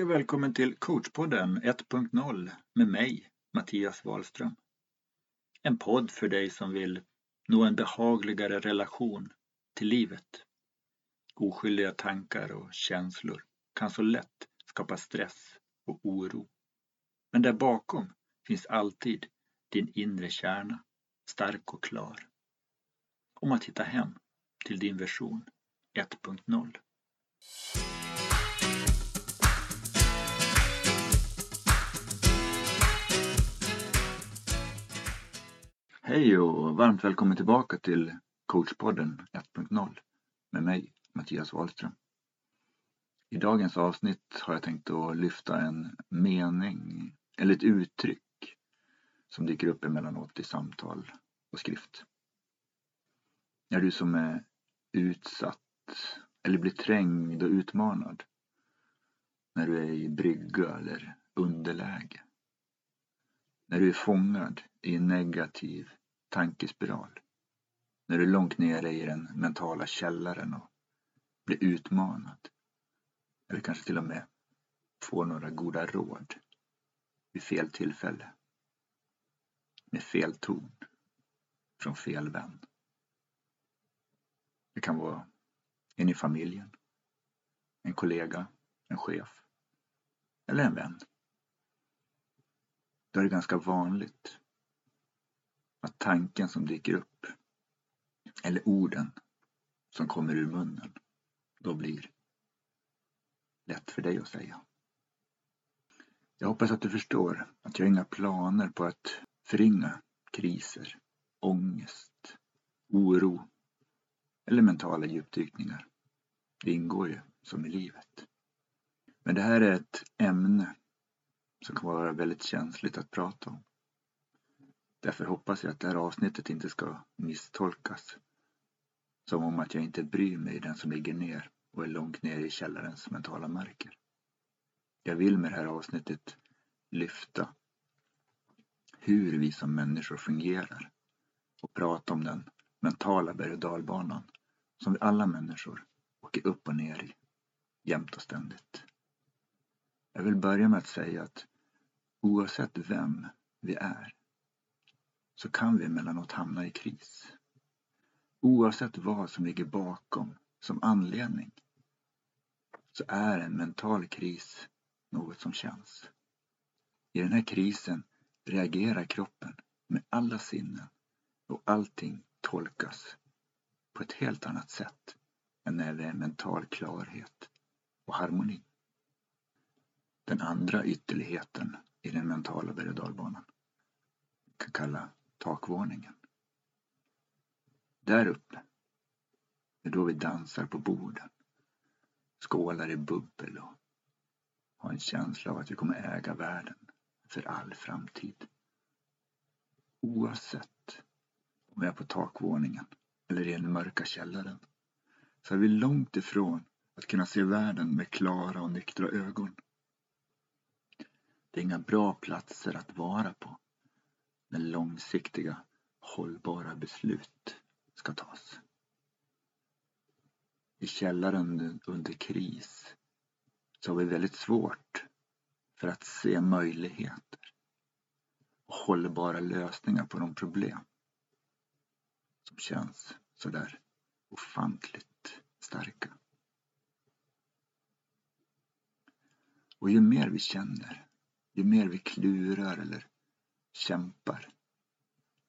Hej och välkommen till coachpodden 1.0 med mig, Mattias Wahlström. En podd för dig som vill nå en behagligare relation till livet. Oskyldiga tankar och känslor kan så lätt skapa stress och oro. Men där bakom finns alltid din inre kärna, stark och klar. Om att hitta hem till din version 1.0. Hej och varmt välkommen tillbaka till coachpodden 1.0 med mig Mattias Wahlström. I dagens avsnitt har jag tänkt att lyfta en mening eller ett uttryck som dyker upp emellanåt i samtal och skrift. När du som är utsatt eller blir trängd och utmanad när du är i brygga eller underläge. När du är fångad i en negativ tankespiral. När du är långt nere i den mentala källaren och blir utmanad. Eller kanske till och med får några goda råd vid fel tillfälle. Med fel ton. Från fel vän. Det kan vara en i familjen, en kollega, en chef eller en vän. Då är det ganska vanligt att tanken som dyker upp eller orden som kommer ur munnen då blir lätt för dig att säga. Jag hoppas att du förstår att jag har inga planer på att förringa kriser, ångest, oro eller mentala djupdykningar. Det ingår ju som i livet. Men det här är ett ämne som kan vara väldigt känsligt att prata om. Därför hoppas jag att det här avsnittet inte ska misstolkas som om att jag inte bryr mig den som ligger ner och är långt ner i källarens mentala mörker. Jag vill med det här avsnittet lyfta hur vi som människor fungerar och prata om den mentala berg och dalbanan som vi alla människor åker upp och ner i jämt och ständigt. Jag vill börja med att säga att oavsett vem vi är så kan vi emellanåt hamna i kris. Oavsett vad som ligger bakom som anledning så är en mental kris något som känns. I den här krisen reagerar kroppen med alla sinnen och allting tolkas på ett helt annat sätt än när det är mental klarhet och harmoni. Den andra ytterligheten i den mentala berg och dalbanan kan kalla takvåningen. Där uppe, det är då vi dansar på borden, skålar i bubbel och har en känsla av att vi kommer äga världen för all framtid. Oavsett om vi är på takvåningen eller i den mörka källaren så är vi långt ifrån att kunna se världen med klara och nyktra ögon. Det är inga bra platser att vara på när långsiktiga, hållbara beslut ska tas. I källaren under kris så har vi väldigt svårt för att se möjligheter och hållbara lösningar på de problem som känns sådär ofantligt starka. Och ju mer vi känner, ju mer vi klurar eller kämpar,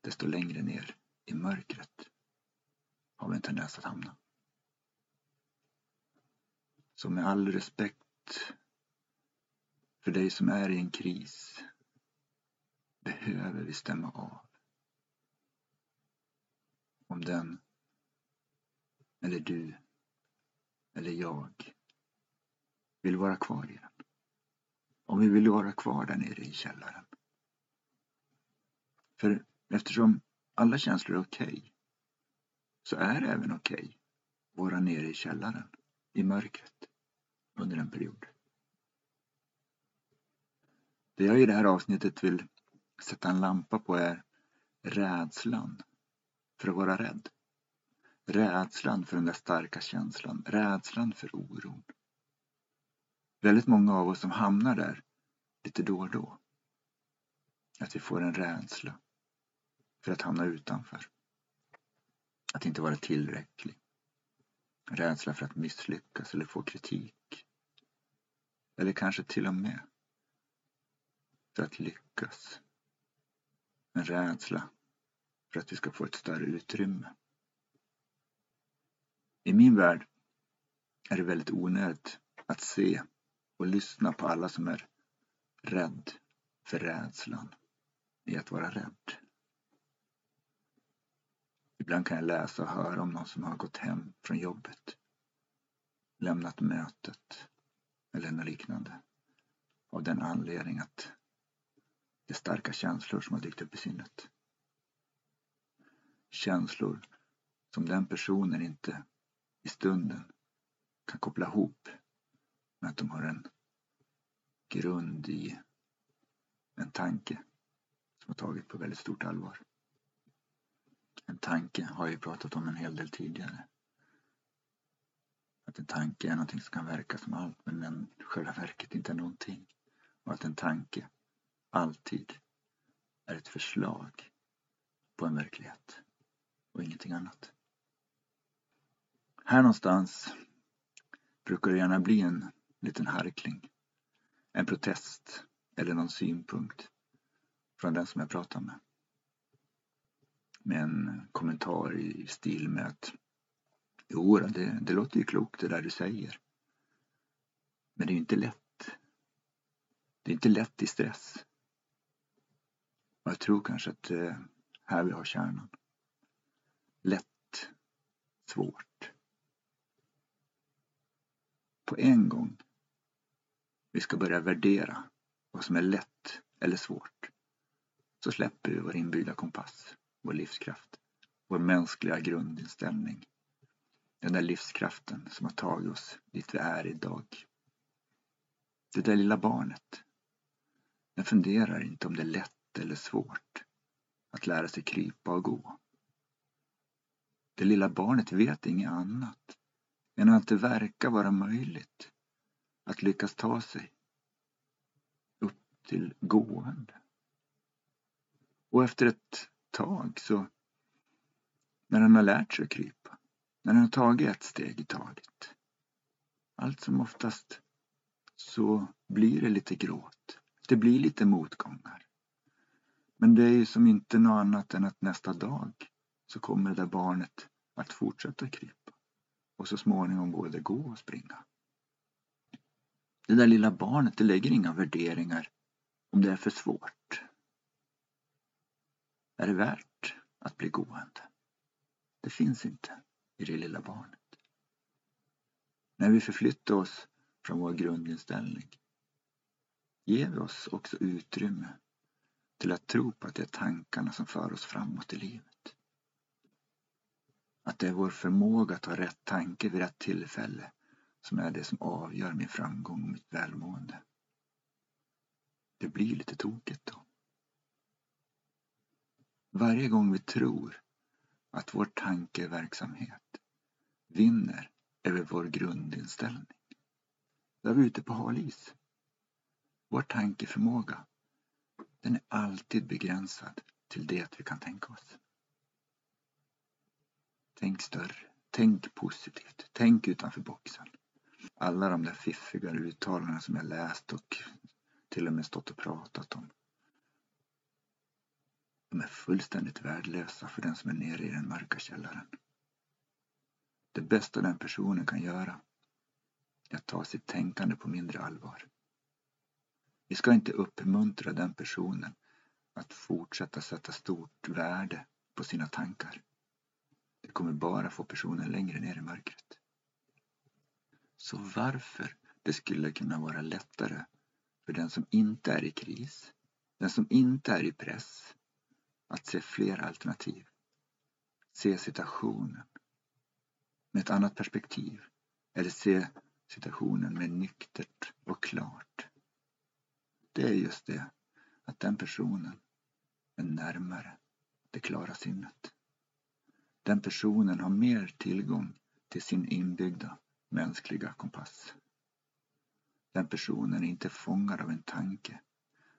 desto längre ner i mörkret har vi en tendens att hamna. Så med all respekt för dig som är i en kris behöver vi stämma av. Om den eller du eller jag vill vara kvar i den. Om vi vill vara kvar där nere i källaren. För eftersom alla känslor är okej okay, så är det även okej okay att vara nere i källaren, i mörkret, under en period. Det jag i det här avsnittet vill sätta en lampa på är rädslan för att vara rädd. Rädslan för den där starka känslan, rädslan för oron. väldigt många av oss som hamnar där lite då och då. Att vi får en rädsla för att hamna utanför. Att inte vara tillräcklig. Rädsla för att misslyckas eller få kritik. Eller kanske till och med för att lyckas. En rädsla för att vi ska få ett större utrymme. I min värld är det väldigt onödigt att se och lyssna på alla som är rädd för rädslan i att vara rädd. Ibland kan jag läsa och höra om någon som har gått hem från jobbet, lämnat mötet eller något liknande av den anledning att det är starka känslor som har dykt upp i sinnet. Känslor som den personen inte i stunden kan koppla ihop med att de har en grund i en tanke som har tagit på väldigt stort allvar. En tanke har jag ju pratat om en hel del tidigare. Att en tanke är någonting som kan verka som allt men den själva verket inte är någonting. Och att en tanke alltid är ett förslag på en verklighet och ingenting annat. Här någonstans brukar det gärna bli en liten harkling. En protest eller någon synpunkt från den som jag pratar med. Med en kommentar i stil med att Jo, det, det låter ju klokt det där du säger. Men det är ju inte lätt. Det är inte lätt i stress. Och jag tror kanske att det är här vi har kärnan. Lätt, svårt. På en gång. Vi ska börja värdera vad som är lätt eller svårt. Så släpper vi vår inbyggda kompass, vår livskraft, vår mänskliga grundinställning. Den där livskraften som har tagit oss dit vi är idag. Det där lilla barnet. Den funderar inte om det är lätt eller svårt att lära sig krypa och gå. Det lilla barnet vet inget annat än att det verkar vara möjligt att lyckas ta sig upp till gående. Och efter ett tag så, när den har lärt sig att krypa, när den har tagit ett steg i taget, allt som oftast så blir det lite gråt. Det blir lite motgångar. Men det är ju som inte något annat än att nästa dag så kommer det där barnet att fortsätta krypa och så småningom både gå och springa. Det där lilla barnet det lägger inga värderingar om det är för svårt. Är det värt att bli gående? Det finns inte i det lilla barnet. När vi förflyttar oss från vår grundinställning ger vi oss också utrymme till att tro på att det är tankarna som för oss framåt i livet. Att det är vår förmåga att ha rätt tanke vid rätt tillfälle som är det som avgör min framgång och mitt välmående. Det blir lite tokigt då. Varje gång vi tror att vår tankeverksamhet vinner över vår grundinställning, då är vi ute på hal is. Vår tankeförmåga, den är alltid begränsad till det vi kan tänka oss. Tänk större, tänk positivt, tänk utanför boxen. Alla de där fiffiga uttalanden som jag läst och till och med stått och pratat om. De är fullständigt värdelösa för den som är nere i den mörka källaren. Det bästa den personen kan göra är att ta sitt tänkande på mindre allvar. Vi ska inte uppmuntra den personen att fortsätta sätta stort värde på sina tankar. Det kommer bara få personen längre ner i mörkret. Så varför det skulle kunna vara lättare för den som inte är i kris, den som inte är i press, att se fler alternativ. Se situationen med ett annat perspektiv eller se situationen med nyktert och klart. Det är just det att den personen är närmare det klara sinnet. Den personen har mer tillgång till sin inbyggda mänskliga kompass. Den personen är inte fångad av en tanke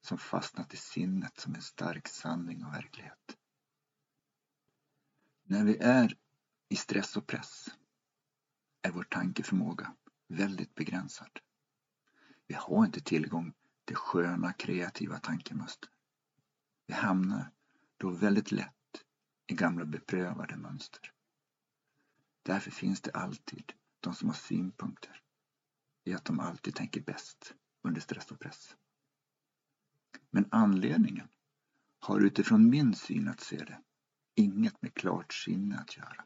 som fastnat i sinnet som en stark sanning och verklighet. När vi är i stress och press är vår tankeförmåga väldigt begränsad. Vi har inte tillgång till sköna kreativa tankemönster. Vi hamnar då väldigt lätt i gamla beprövade mönster. Därför finns det alltid de som har synpunkter i att de alltid tänker bäst under stress och press. Men anledningen har utifrån min syn att se det inget med klart sinne att göra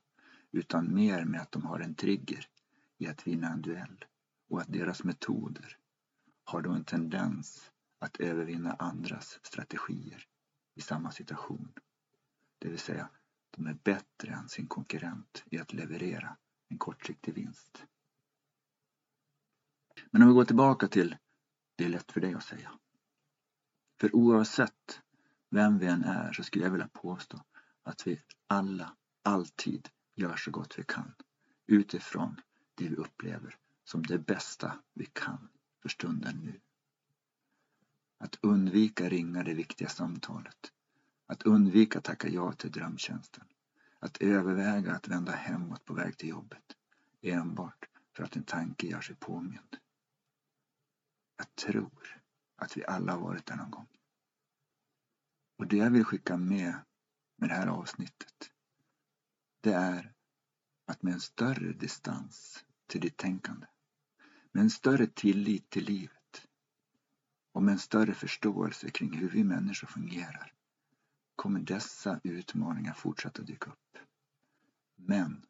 utan mer med att de har en trigger i att vinna en duell och att deras metoder har då en tendens att övervinna andras strategier i samma situation. Det vill säga, de är bättre än sin konkurrent i att leverera en kortsiktig vinst. Men om vi går tillbaka till det är lätt för dig att säga. För oavsett vem vi än är så skulle jag vilja påstå att vi alla alltid gör så gott vi kan utifrån det vi upplever som det bästa vi kan för stunden nu. Att undvika ringa det viktiga samtalet. Att undvika tacka ja till drömtjänsten. Att överväga att vända hemåt på väg till jobbet enbart för att en tanke gör sig påmind. Jag tror att vi alla har varit där någon gång. Och det jag vill skicka med med det här avsnittet det är att med en större distans till ditt tänkande, med en större tillit till livet och med en större förståelse kring hur vi människor fungerar kommer dessa utmaningar fortsätta dyka upp. Men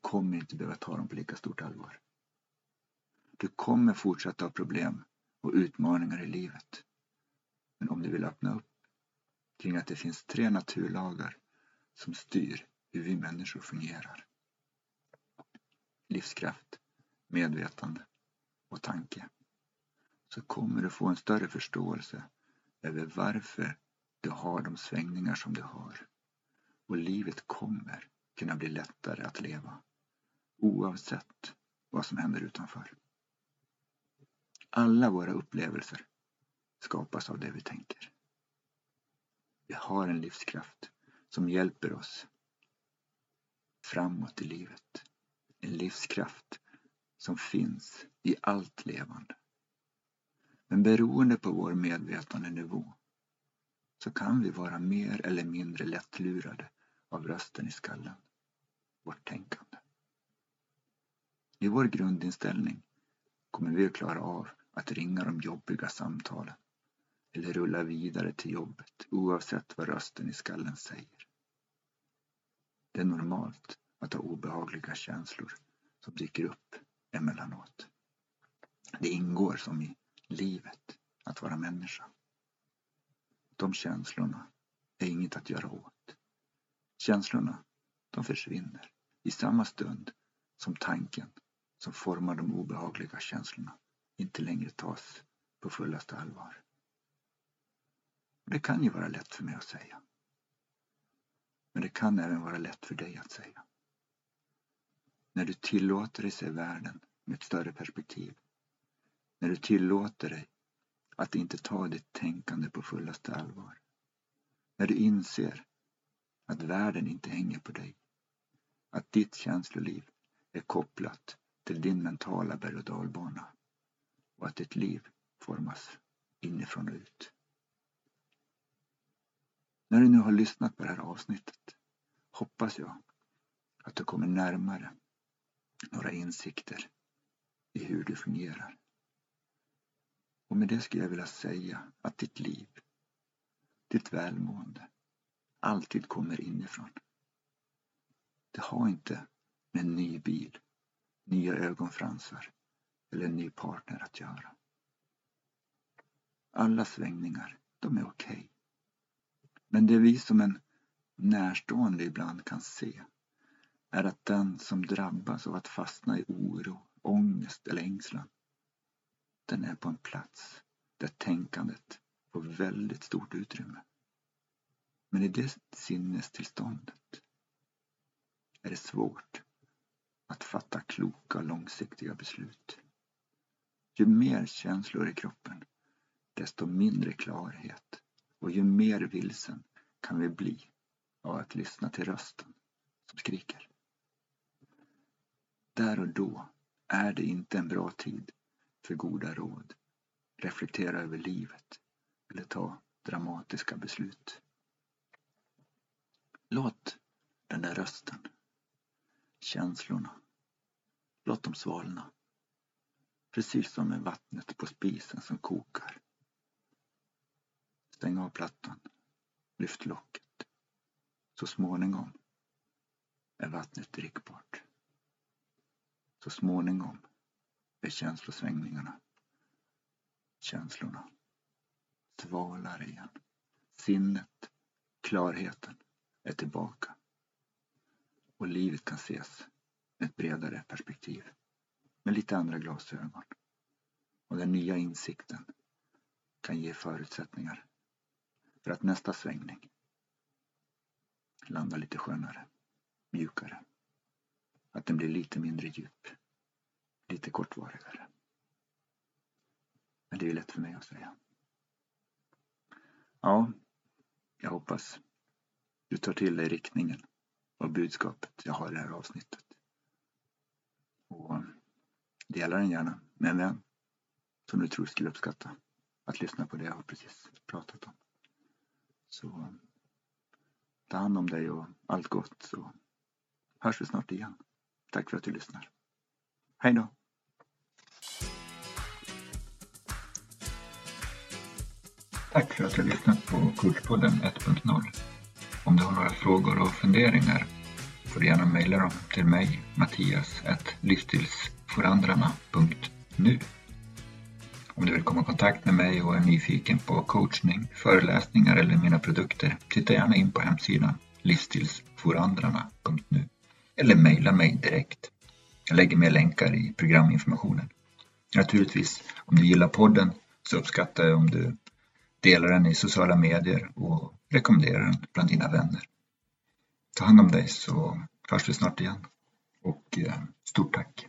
kommer inte behöva ta dem på lika stort allvar. Du kommer fortsätta ha problem och utmaningar i livet. Men om du vill öppna upp kring att det finns tre naturlagar som styr hur vi människor fungerar. Livskraft, medvetande och tanke. Så kommer du få en större förståelse över varför du har de svängningar som du har. Och livet kommer kunna bli lättare att leva oavsett vad som händer utanför. Alla våra upplevelser skapas av det vi tänker. Vi har en livskraft som hjälper oss framåt i livet. En livskraft som finns i allt levande. Men beroende på vår medvetandenivå så kan vi vara mer eller mindre lättlurade av rösten i skallen, vårt tänkande. I vår grundinställning kommer vi att klara av att ringa de jobbiga samtalen eller rulla vidare till jobbet oavsett vad rösten i skallen säger. Det är normalt att ha obehagliga känslor som dyker upp emellanåt. Det ingår som i livet att vara människa. De känslorna är inget att göra åt. Känslorna, de försvinner i samma stund som tanken som formar de obehagliga känslorna inte längre tas på fullaste allvar. Det kan ju vara lätt för mig att säga. Men det kan även vara lätt för dig att säga. När du tillåter dig se världen med ett större perspektiv. När du tillåter dig att inte ta ditt tänkande på fullaste allvar. När du inser att världen inte hänger på dig. Att ditt känsloliv är kopplat till din mentala berg och dalbana och att ditt liv formas inifrån och ut. När du nu har lyssnat på det här avsnittet hoppas jag att du kommer närmare några insikter i hur du fungerar. Och med det skulle jag vilja säga att ditt liv, ditt välmående, alltid kommer inifrån. Det har inte med en ny bil, nya ögonfransar eller en ny partner att göra. Alla svängningar, de är okej. Okay. Men det vi som en närstående ibland kan se är att den som drabbas av att fastna i oro, ångest eller ängslan, den är på en plats där tänkandet får väldigt stort utrymme. Men i det sinnestillståndet är det svårt att fatta kloka och långsiktiga beslut. Ju mer känslor i kroppen, desto mindre klarhet och ju mer vilsen kan vi bli av att lyssna till rösten som skriker. Där och då är det inte en bra tid för goda råd, reflektera över livet eller ta dramatiska beslut. Låt den där rösten, känslorna, låt dem svalna. Precis som med vattnet på spisen som kokar. Stäng av plattan, lyft locket. Så småningom är vattnet drickbart. Så småningom är känslosvängningarna, känslorna svalare igen. Sinnet, klarheten är tillbaka. Och livet kan ses med ett bredare perspektiv. Med lite andra glasögon. Och den nya insikten kan ge förutsättningar för att nästa svängning landar lite skönare, mjukare. Att den blir lite mindre djup, lite kortvarigare. Men det är lätt för mig att säga. Ja, jag hoppas du tar till dig riktningen och budskapet jag har i det här avsnittet. Dela den gärna med en vän som du tror skulle uppskatta att lyssna på det jag har precis pratat om. Så ta hand om dig och allt gott så hörs vi snart igen. Tack för att du lyssnar. Hej då! Tack för att du lyssnat på Coachpodden 1.0. Om du har några frågor och funderingar får du gärna mejla dem till mig, Mattias, forandrarna.nu. Om du vill komma i kontakt med mig och är nyfiken på coachning, föreläsningar eller mina produkter, titta gärna in på hemsidan livsstilsforandrarna.nu eller mejla mig direkt. Jag lägger med länkar i programinformationen. Naturligtvis, om du gillar podden så uppskattar jag om du delar den i sociala medier och rekommenderar den bland dina vänner. Ta hand om dig så hörs vi snart igen. Och eh, stort tack!